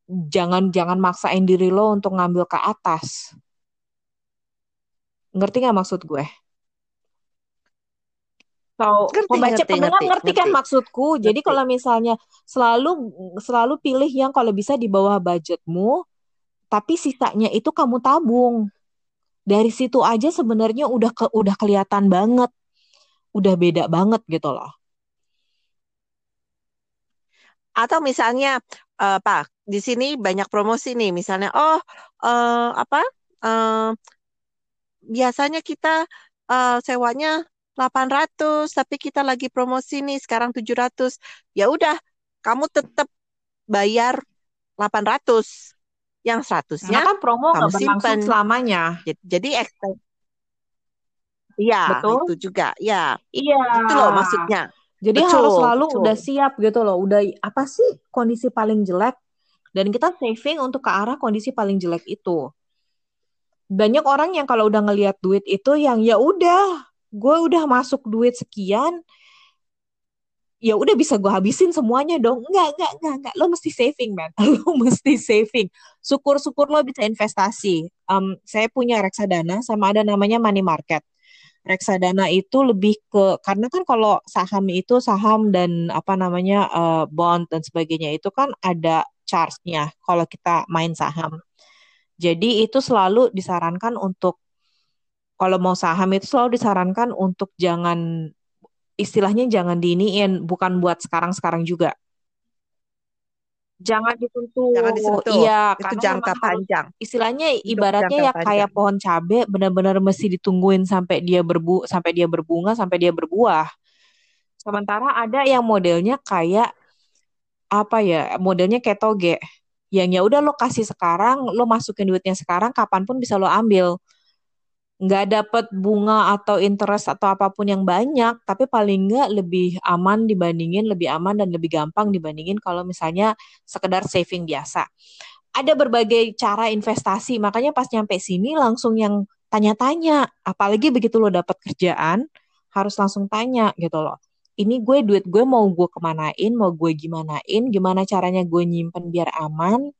jangan jangan maksain diri lo untuk ngambil ke atas ngerti nggak maksud gue So, Ngerti, pembaca ngerti, pendengar ngerti, ngerti kan ngerti. maksudku. Jadi Ngerti. kalau misalnya selalu selalu pilih yang kalau bisa di bawah budgetmu, tapi sisanya itu kamu tabung. Dari situ aja sebenarnya udah ke udah kelihatan banget, udah beda banget gitu loh. Atau misalnya eh, Pak, di sini banyak promosi nih. Misalnya, oh eh, apa? eh, biasanya kita eh, sewanya 800, tapi kita lagi promosi nih sekarang 700. Ya udah, kamu tetap bayar 800. Yang Karena 100-nya kan promo kamu simpen. selamanya. Jadi. Iya, Betul? itu juga. Ya, Iya. itu loh maksudnya. Jadi harus Betul, selalu betul. udah siap gitu loh. Udah apa sih kondisi paling jelek dan kita saving untuk ke arah kondisi paling jelek itu. Banyak orang yang kalau udah ngelihat duit itu yang ya udah, gue udah masuk duit sekian, ya udah bisa gue habisin semuanya dong. Enggak, enggak, enggak, enggak. Lo mesti saving, man. Lo mesti saving. Syukur-syukur lo bisa investasi. Em, saya punya reksadana sama ada namanya money market. Reksadana itu lebih ke karena kan kalau saham itu saham dan apa namanya eh, bond dan sebagainya itu kan ada charge-nya kalau kita main saham. Jadi itu selalu disarankan untuk kalau mau saham itu selalu disarankan untuk jangan istilahnya jangan diiniin, bukan buat sekarang-sekarang juga. Jangan disentuh. Jangan disentuh. Iya, Itu karena jangka memang harus panjang. istilahnya Untuk ibaratnya ya kayak panjang. pohon cabe benar-benar mesti ditungguin sampai dia berbu sampai dia berbunga sampai dia berbuah. Sementara ada yang modelnya kayak apa ya? Modelnya kayak toge. Yang ya udah lo kasih sekarang, lo masukin duitnya sekarang, kapan pun bisa lo ambil. Nggak dapet bunga atau interest atau apa pun yang banyak, tapi paling nggak lebih aman dibandingin, lebih aman dan lebih gampang dibandingin kalau misalnya sekedar saving biasa. Ada berbagai cara investasi, makanya pas nyampe sini langsung yang tanya-tanya. Apalagi begitu lo dapet kerjaan, harus langsung tanya gitu loh. Ini gue duit gue mau gue kemanain, mau gue gimanain, gimana caranya gue nyimpen biar aman.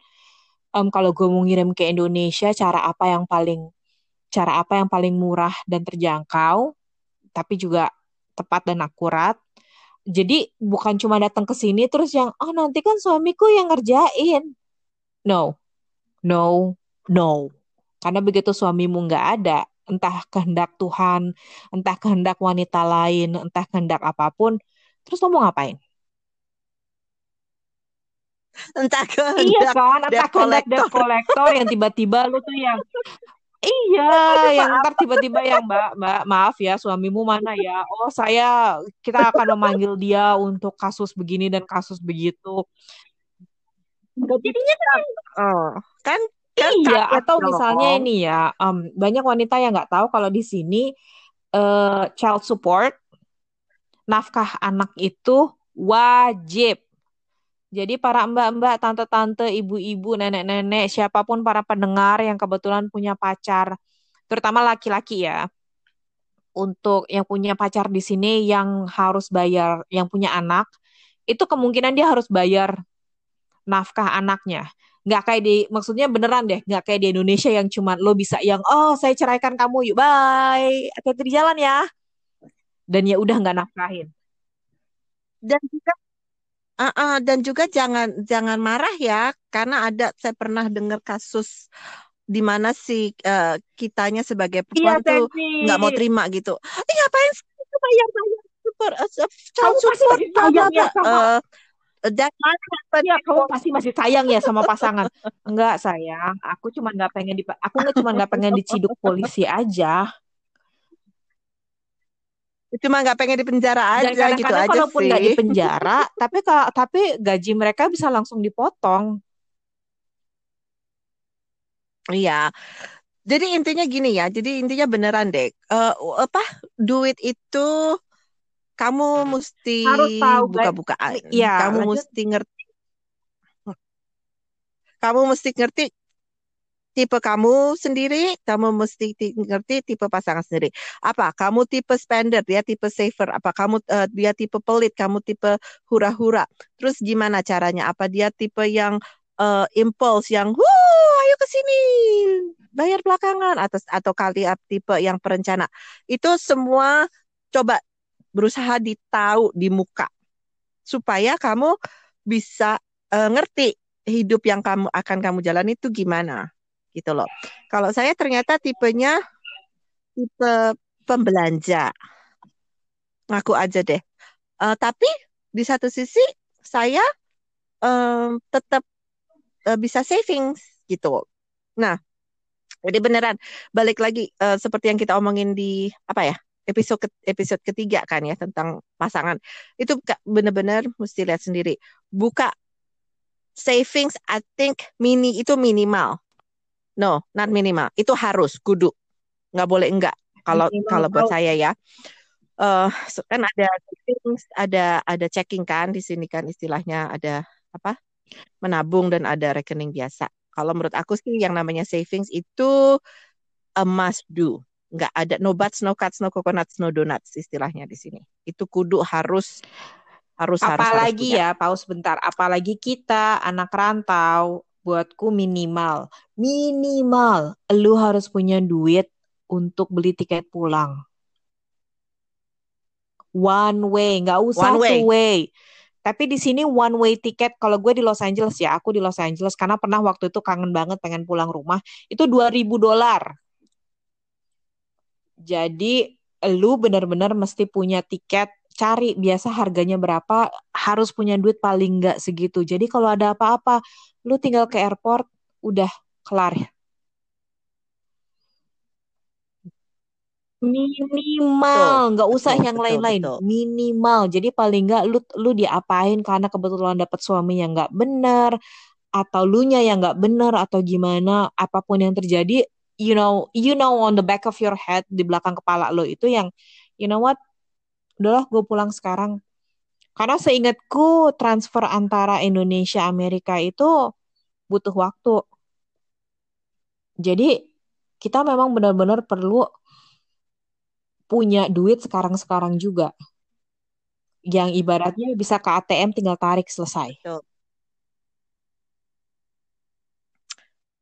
Em, kalau gue mau ngirim ke Indonesia, cara apa yang paling cara apa yang paling murah dan terjangkau, tapi juga tepat dan akurat. Jadi bukan cuma datang ke sini terus yang oh nanti kan suamiku yang ngerjain. No, no, no. Karena begitu suamimu nggak ada, entah kehendak Tuhan, entah kehendak wanita lain, entah kehendak apa pun, terus lo mau ngapain? Entah Iya kehendak kan, entah kehendak debt collector yang tiba-tiba lu tuh yang Iya, yang ntar tiba-tiba yang Mbak, Mbak, maaf ya, suamimu mana ya? Oh, saya, kita akan memanggil dia untuk kasus begini dan kasus begitu. Jadinya kan, Oh, kan kan iya, atau misalnya ini ya, em, banyak wanita yang nggak tahu kalau di sini eh, child support, nafkah anak itu wajib. Jadi para mbak-mbak, tante-tante, ibu-ibu, nenek-nenek, siapa pun para pendengar yang kebetulan punya pacar, terutama laki-laki ya, untuk yang punya pacar di sini yang harus bayar, yang punya anak, itu kemungkinan dia harus bayar nafkah anaknya. Nggak kayak di, maksudnya beneran deh, nggak kayak di Indonesia yang cuma lo bisa yang, oh saya ceraikan kamu, yuk bye, hati-hati di jalan ya. Dan ya udah nggak nafkahin. Dan juga uh, uh, dan juga jangan jangan marah ya karena ada saya pernah dengar kasus di mana si uh, kitanya sebagai Iya, perempuan tuh Tensi. nggak mau terima gitu. Eh ngapain sih itu bayar bayar super uh, child support ya sama Uh, that might happen Iya, kamu pasti masih sayang ya sama pasangan. Enggak, sayang. Aku cuma nggak pengen di, aku nggak cuma nggak pengen diciduk polisi aja. Cuma nggak pengen di penjara Dan aja gitu kadang-kadang aja kalaupun nggak di penjara, tapi ka- tapi gaji mereka bisa langsung dipotong. Iya. Jadi intinya gini ya. Jadi intinya beneran deh. Eh, apa duit itu kamu mesti Harus tahu, buka-bukaan. Iya, Kamu lanjut. mesti ngerti. Kamu mesti ngerti tipe kamu sendiri, kamu mesti ti- ngerti tipe pasangan sendiri. Apa? Kamu tipe spender, dia tipe saver. Apa kamu eh, dia tipe pelit, kamu tipe hura-hura. Terus gimana caranya? Apa dia tipe yang eh, impulse yang, "Wuh, ayo ke sini, bayar belakangan." Atau atau kali ap- tipe yang perencana. Itu semua coba berusaha ditahu di muka supaya kamu bisa eh, ngerti hidup yang kamu akan kamu jalani itu gimana gitu loh. Kalau saya ternyata tipenya tipe pembelanja. Ngaku aja deh. Eh, tapi di satu sisi saya em, tetap eh, bisa savings gitu. Nah, jadi beneran balik lagi eh, seperti yang kita omongin di apa ya? episode ke- episode ketiga kan ya tentang pasangan. Itu bener-bener mesti lihat sendiri. Buka savings I think mini itu minimal. No, not minimal. Itu harus kudu. Nggak boleh enggak. Kalau Minimal kalau buat saya ya. eh so- kan ada savings, ada ada checking kan di sini kan istilahnya ada apa? menabung dan ada rekening biasa. Kalau menurut aku sih yang namanya savings itu a must do. Nggak ada no buts, no cuts, no coconuts, no donuts istilahnya di sini. Itu kudu harus harus harus harus Apalagi punya. ya, paus bentar. Apalagi kita anak rantau, buatku minimal. Minimal, lu harus punya duit untuk beli tiket pulang. One way, nggak usah One way. two way. Tapi di sini one way tiket. Kalau gue di Los Angeles ya, aku di Los Angeles karena pernah waktu itu kangen banget pengen pulang rumah. Itu 2000 dolar. Jadi lu benar-benar mesti punya tiket cari biasa harganya berapa, harus punya duit paling nggak segitu. Jadi kalau ada apa-apa, lu tinggal ke airport, udah kelar. Minimal, nggak usah betul, yang lain-lain. Minimal. Jadi paling nggak lu lu diapain karena kebetulan dapet suami yang nggak bener atau lu nya yang nggak bener atau gimana, apa pun yang terjadi, you know, you know on the back of your head di belakang kepala lo itu yang, you know what, udahlah gue pulang sekarang. Karena seingatku transfer antara Indonesia Amerika itu butuh waktu. Jadi kita memang benar-benar perlu punya duit sekarang-sekarang juga. Yang ibaratnya bisa ke ATM tinggal tarik selesai. Betul.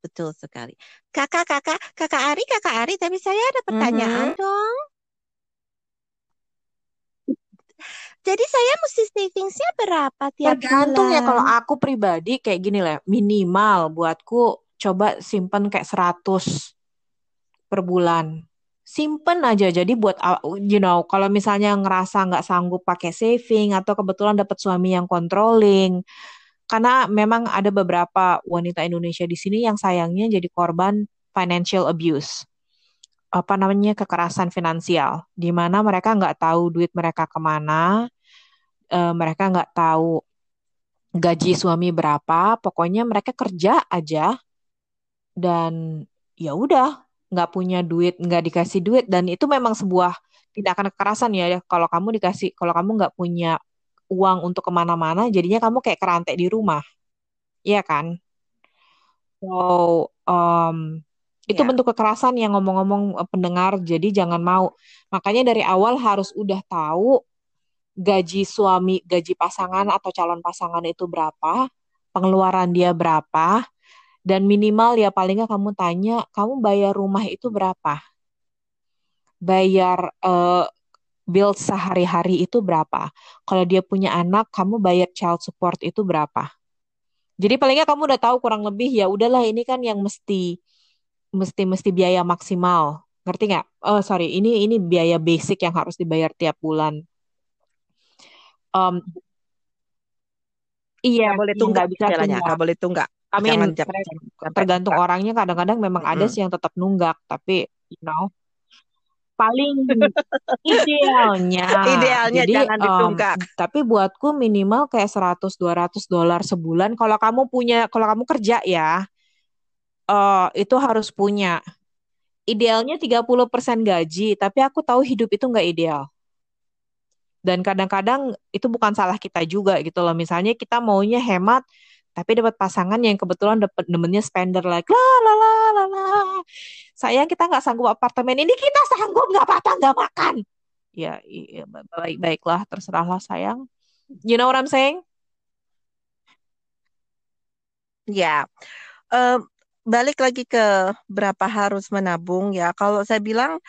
Betul sekali. Kakak, kakak, kakak Ari, kakak Ari, tapi saya ada pertanyaan Mhm. dong. Jadi saya mesti savingsnya berapa tiap Tergantung ya kalau bulan? aku pribadi kayak gini lah, minimal buatku coba simpen kayak 100 per bulan. Simpen aja. Jadi buat you know, kalau misalnya ngerasa nggak sanggup pakai saving atau kebetulan dapat suami yang controlling, karena memang ada beberapa wanita Indonesia di sini yang sayangnya jadi korban financial abuse. Apa namanya kekerasan finansial, di mana mereka nggak tahu duit mereka ke mana, eh, mereka nggak tahu gaji suami berapa, pokoknya mereka kerja aja dan ya udah nggak punya duit, nggak dikasih duit dan itu memang sebuah tindakan kekerasan ya. Kalau kamu dikasih, kalau kamu nggak punya uang untuk ke mana-mana, jadinya kamu kayak kerantai di rumah, iya kan? So, um, itu Ya, bentuk kekerasan yang ngomong-ngomong eh, pendengar, jadi jangan mau. Makanya dari awal harus udah tahu gaji suami, gaji pasangan atau calon pasangan itu berapa, pengeluaran dia berapa, dan minimal ya paling nggak kamu tanya, kamu bayar rumah itu berapa? Bayar eh, bill sehari-hari itu berapa? Kalau dia punya anak, kamu bayar child support itu berapa? Jadi paling nggak kamu udah tahu kurang lebih ya udahlah ini kan yang mesti mesti mesti biaya maksimal. Ngerti nggak? Oh sorry, ini ini biaya basic yang harus dibayar tiap bulan. Um, iya, nggak boleh tunggak nggak bisa tunggak. nggak boleh tunggak. I mean, Jangan sampai tergantung tunggak. orangnya. Kadang-kadang memang ada Mm-mm. sih yang tetap nunggak, tapi you know, paling idealnya. Idealnya Jadi, jangan um, ditunggak. tapi buatku minimal kayak 100-200 dolar sebulan. Kalau kamu punya, kalau kamu kerja ya, eh itu harus punya. Idealnya 30% gaji, tapi aku tahu hidup itu nggak ideal. Dan kadang-kadang itu bukan salah kita juga gitu loh. Misalnya kita maunya hemat, tapi dapat pasangan yang kebetulan dapat demennya spender like la la la la la. Sayang kita nggak sanggup apartemen ini, kita sanggup nggak apa-apa nggak makan. Ya, iya, baik baiklah, terserahlah sayang. You know what I'm saying? Ya, Em, balik lagi ke berapa harus menabung ya. Kalau saya bilang,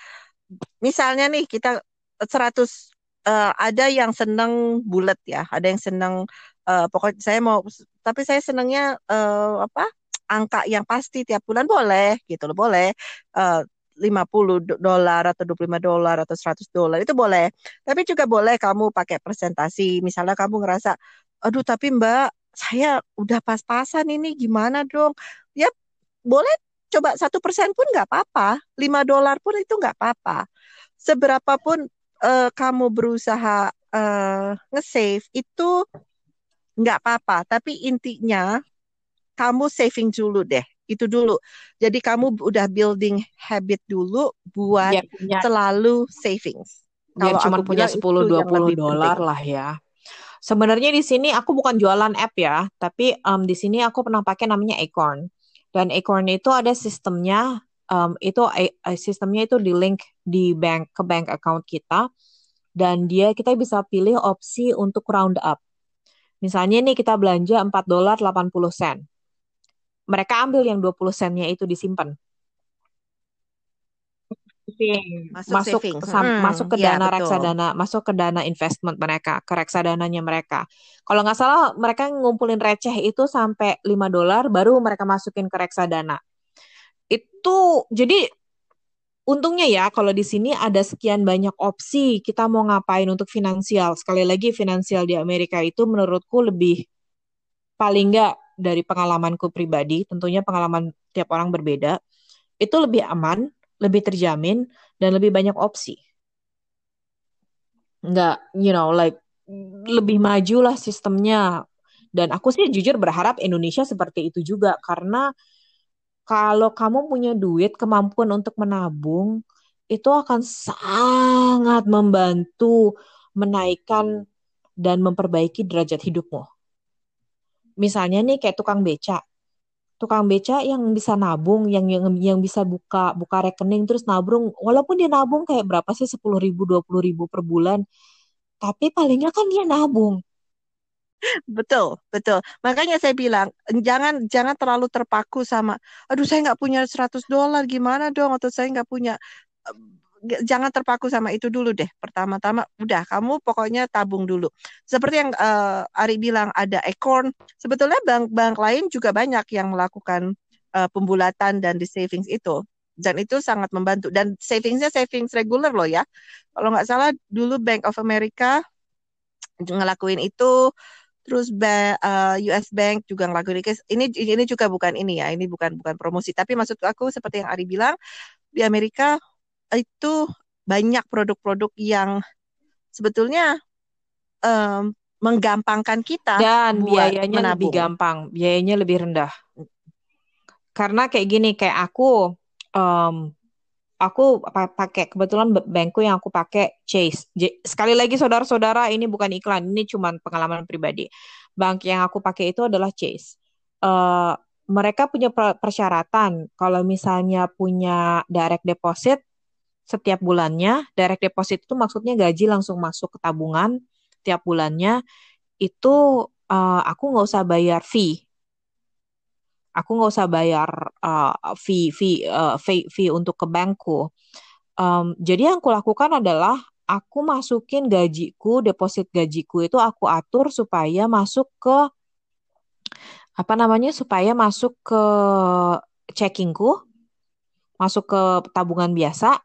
misalnya nih kita 100 eh, ada yang seneng bulat ya, ada yang seneng eh, pokoknya saya mau, tapi saya senengnya eh, apa? Angka yang pasti tiap bulan boleh gitu loh, boleh. Eh, 50 do- dolar atau 25 dolar atau 100 dolar itu boleh. Tapi juga boleh kamu pakai presentasi. Misalnya kamu ngerasa, aduh tapi Mbak, saya udah pas-pasan ini gimana dong? Ya boleh coba satu persen pun nggak apa-apa, lima dolar pun itu nggak apa-apa. Seberapapun eh, kamu berusaha eh, nge-save itu nggak apa-apa, tapi intinya kamu saving dulu deh, itu dulu. Jadi kamu udah building habit dulu buat Biar punya selalu savings. biar Kalau cuma punya bilang 10 itu yang 20 lebih dolar lah ya. Sebenarnya di sini aku bukan jualan app ya, tapi em, di sini aku pernah pakai namanya Acorn. Dan Acorn itu ada sistemnya, em, itu sistemnya itu di link di bank ke bank account kita, dan dia kita bisa pilih opsi untuk round up. Misalnya nih kita belanja 4 dolar 80 sen. Mereka ambil yang 20 sennya itu disimpan. Masuk Masuk saving. sam- Hmm, masuk ke ya dana betul. reksadana, masuk ke dana investment mereka, ke reksadananya mereka. Kalau nggak salah mereka ngumpulin receh itu sampai 5 dolar baru mereka masukin ke reksadana. Itu jadi untungnya ya kalau di sini ada sekian banyak opsi kita mau ngapain untuk finansial. Sekali lagi finansial di Amerika itu menurutku lebih paling nggak dari pengalamanku pribadi, tentunya pengalaman tiap orang berbeda, itu lebih aman, lebih terjamin, dan lebih banyak opsi. Nggak, you know, like lebih maju lah sistemnya. Dan aku sih jujur berharap Indonesia seperti itu juga, karena kalau kamu punya duit, kemampuan untuk menabung, itu akan sangat membantu menaikkan dan memperbaiki derajat hidupmu misalnya nih kayak tukang beca tukang beca yang bisa nabung, yang yang yang bisa buka buka rekening terus nabung, walaupun dia nabung kayak berapa sih sepuluh ribu dua puluh ribu per bulan, tapi palingnya kan dia nabung. Betul, betul. Makanya saya bilang jangan jangan terlalu terpaku sama, aduh saya nggak punya 100 dolar gimana dong atau saya nggak punya jangan terpaku sama itu dulu deh. Pertama-tama udah kamu pokoknya tabung dulu. Seperti yang uh, Ari bilang ada Acorn. Sebetulnya bank-bank lain juga banyak yang melakukan uh, pembulatan dan di savings itu. Dan itu sangat membantu. Dan savingsnya savings regular loh ya. Kalau nggak salah dulu Bank of America ngelakuin itu. Terus uh, eh, US Bank juga ngelakuin ini ini juga bukan ini ya, ini bukan bukan promosi, tapi maksud aku seperti yang Ari bilang di Amerika itu banyak produk-produk yang sebetulnya um, menggampangkan kita dan buat biayanya menabung. lebih gampang, biayanya lebih rendah. Karena kayak gini, kayak aku, um, aku pakai kebetulan bankku yang aku pakai Chase. Sekali lagi saudara-saudara, ini bukan iklan, ini cuma pengalaman pribadi. Bank yang aku pakai itu adalah Chase. Uh, mereka punya persyaratan kalau misalnya punya direct deposit setiap bulannya. Direct deposit itu maksudnya gaji langsung masuk ke tabungan tiap bulannya. Itu uh, aku nggak usah bayar fee. Aku nggak usah bayar uh, fee fee, uh, fee fee untuk ke bankku. Um, jadi yang aku lakukan adalah aku masukin gajiku, deposit gajiku itu aku atur supaya masuk ke apa namanya supaya masuk ke checkingku, masuk ke tabungan biasa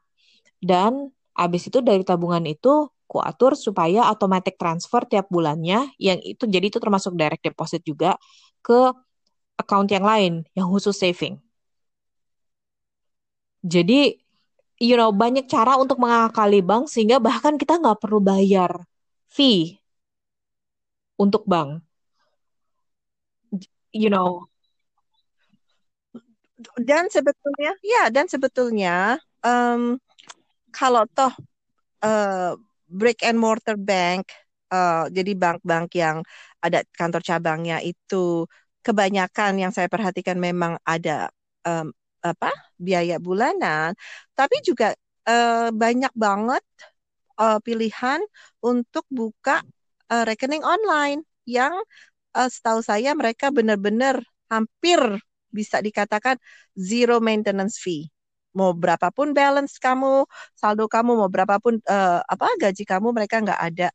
dan abis itu dari tabungan itu ku atur supaya automatic transfer tiap bulannya yang itu jadi itu termasuk direct deposit juga ke account yang lain yang khusus saving. Jadi you know banyak cara untuk mengakali bank sehingga bahkan kita nggak perlu bayar fee untuk bank. You know. Dan sebetulnya ya dan sebetulnya um, kalau toh uh, brick and mortar bank, uh, jadi bank-bank yang ada kantor cabangnya itu kebanyakan yang saya perhatikan memang ada um, apa biaya bulanan, tapi juga uh, banyak banget uh, pilihan untuk buka uh, rekening online yang uh, setahu saya mereka benar-benar hampir bisa dikatakan zero maintenance fee mau berapapun balance kamu, saldo kamu mau berapapun uh, apa gaji kamu mereka nggak ada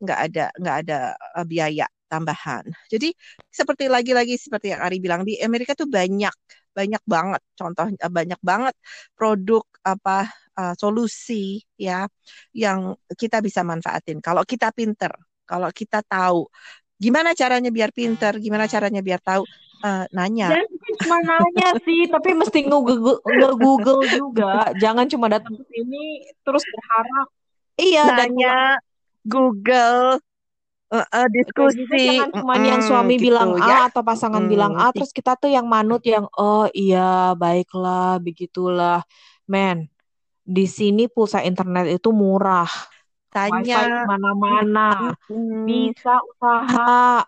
nggak ada nggak ada uh, biaya tambahan. Jadi seperti lagi-lagi seperti yang Ari bilang di Amerika tuh banyak banyak banget contohnya uh, banyak banget produk apa uh, solusi ya yang kita bisa manfaatin kalau kita pinter, kalau kita tahu gimana caranya biar pinter, gimana caranya biar tahu uh, nanya. Dan cuma nanya sih, tapi mesti nge-google juga. Jangan cuma datang ke sini terus berharap. Iya, nanya, dan Google, uh, uh, diskusi. Jangan cuma mm, yang suami gitu, bilang ya? A atau pasangan hmm. bilang A, terus kita tuh yang manut yang oh iya baiklah begitulah, men. Di sini pulsa internet itu murah. Tanya mana-mana, hmm. bisa usaha.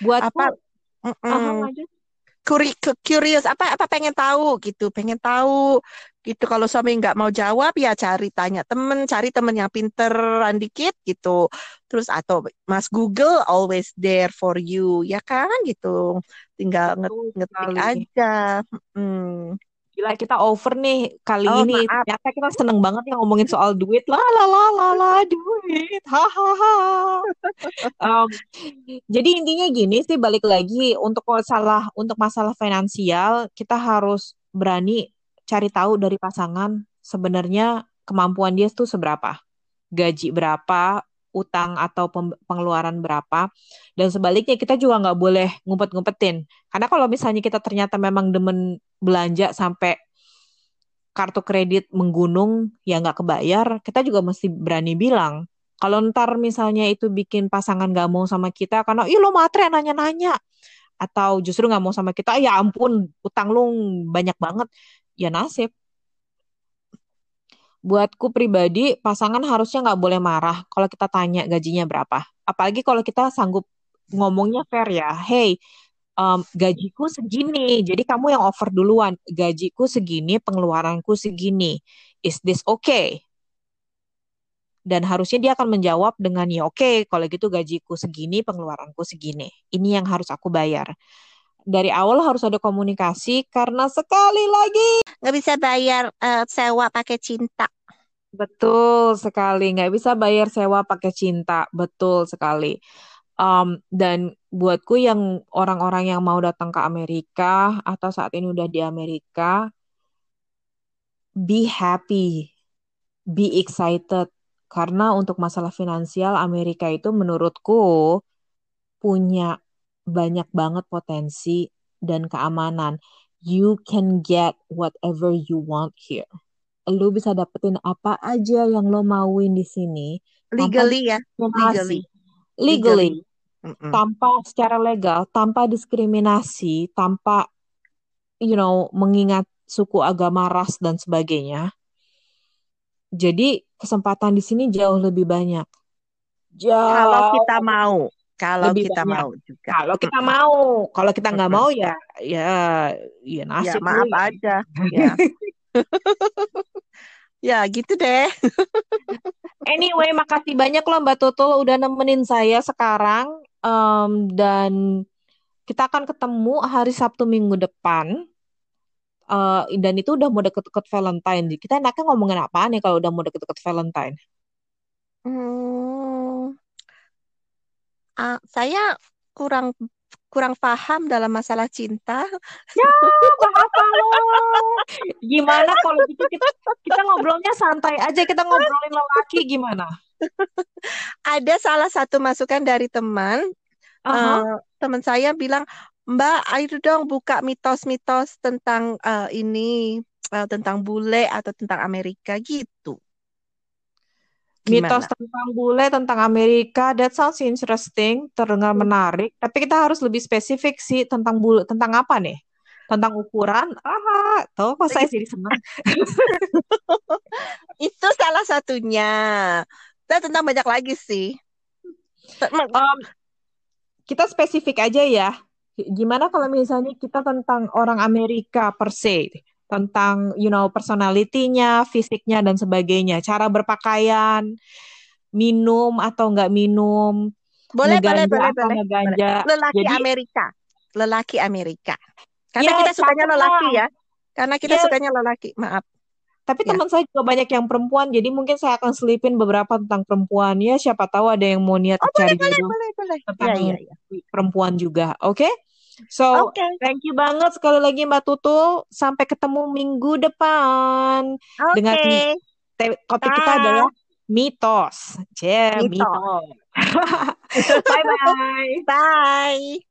Buat apa? Mm -mm. Curious apa apa pengen tahu gitu pengen tahu gitu. Kalau suami nggak mau jawab ya cari tanya temen cari temen yang pinteran dikit gitu. Terus atau mas Google always there for you ya kan gitu. Tinggal ngetik aja hmm. Gila kita over nih kali oh, ini. Maaf. Ternyata kita seneng banget yang ngomongin soal duit. La la la la la duit. Hahaha. um, jadi intinya gini sih balik lagi untuk masalah untuk masalah finansial kita harus berani cari tahu dari pasangan sebenarnya kemampuan dia tuh seberapa. Gaji berapa, utang atau pengeluaran berapa. Dan sebaliknya kita juga nggak boleh ngumpet-ngumpetin. Karena kalau misalnya kita ternyata memang demen belanja sampai kartu kredit menggunung ya nggak kebayar, kita juga mesti berani bilang. Kalau ntar misalnya itu bikin pasangan gak mau sama kita karena ih lo matre nanya-nanya atau justru nggak mau sama kita ya ampun utang lu banyak banget ya nasib buatku pribadi pasangan harusnya nggak boleh marah kalau kita tanya gajinya berapa. Apalagi kalau kita sanggup ngomongnya fair ya. Hey um, gajiku segini jadi kamu yang offer duluan. Gajiku segini pengeluaranku segini. Is this okay? Dan harusnya dia akan menjawab dengan ya oke okay, kalau gitu gajiku segini pengeluaranku segini. Ini yang harus aku bayar dari awal harus ada komunikasi karena sekali lagi nggak bisa bayar uh, sewa pakai cinta. Betul sekali nggak bisa bayar sewa pakai cinta. Betul sekali. Um, dan buatku yang orang-orang yang mau datang ke Amerika atau saat ini udah di Amerika be happy be excited. Karena untuk masalah finansial Amerika itu menurutku punya banyak banget potensi dan keamanan. You can get whatever you want here. Lu bisa dapetin apa aja yang lo mauin di sini. Legally ya. Legally. Legally. Legally. Tanpa secara legal, tanpa diskriminasi, tanpa you know mengingat suku agama ras dan sebagainya jadi kesempatan di sini jauh lebih banyak. Jauh. Kalau kita mau, kalau lebih kita banyak. mau juga. Kalau kita mau, kalau kita nggak mau ya, ya, ya nasib. Ya maaf ya. aja. Ya. ya gitu deh. anyway, makasih banyak loh Mbak Tutul udah nemenin saya sekarang um, dan kita akan ketemu hari Sabtu minggu depan uh, dan itu udah mau deket-deket Valentine. Kita enaknya ngomongin apa nih kalau udah mau deket-deket Valentine? Hmm, uh, saya kurang kurang paham dalam masalah cinta. Ya, bahasa lo. Gimana kalau gitu kita kita ngobrolnya santai aja, kita ngobrolin lelaki gimana? Ada salah satu masukan dari teman. Uh -huh. uh, teman saya bilang, Mbak, ayo dong buka mitos-mitos tentang uh, ini, uh, tentang bule atau tentang Amerika gitu. Gimana? Mitos tentang bule, tentang Amerika, that sounds interesting, terdengar menarik. Tapi kita harus lebih spesifik sih tentang bule, tentang apa nih? Tentang ukuran? Ah, tahu kok saya jadi senang. Itu salah satunya. Dan tentang banyak lagi sih. Um, kita spesifik aja ya gimana kalau misalnya kita tentang orang Amerika per se, tentang you know personalitinya, fisiknya dan sebagainya, cara berpakaian, minum atau enggak minum, boleh boleh boleh boleh, boleh. lelaki Jadi, Amerika, lelaki Amerika, karena ya, kita sukanya lelaki ya, karena kita ya. sukanya lelaki, maaf. Tapi ya. teman saya juga banyak yang perempuan, jadi mungkin saya akan selipin beberapa tentang perempuan. Ya, siapa tahu ada yang mau niat oh, cari boleh, jodoh boleh, boleh, tentang ya, ya, ya. perempuan juga. Oke? Okay? So, okay. thank you banget sekali lagi Mbak Tutul. Sampai ketemu minggu depan. Okay. Dengan topik Bye. kita adalah mitos. Yeah, mitos. mitos. Bye-bye. Bye.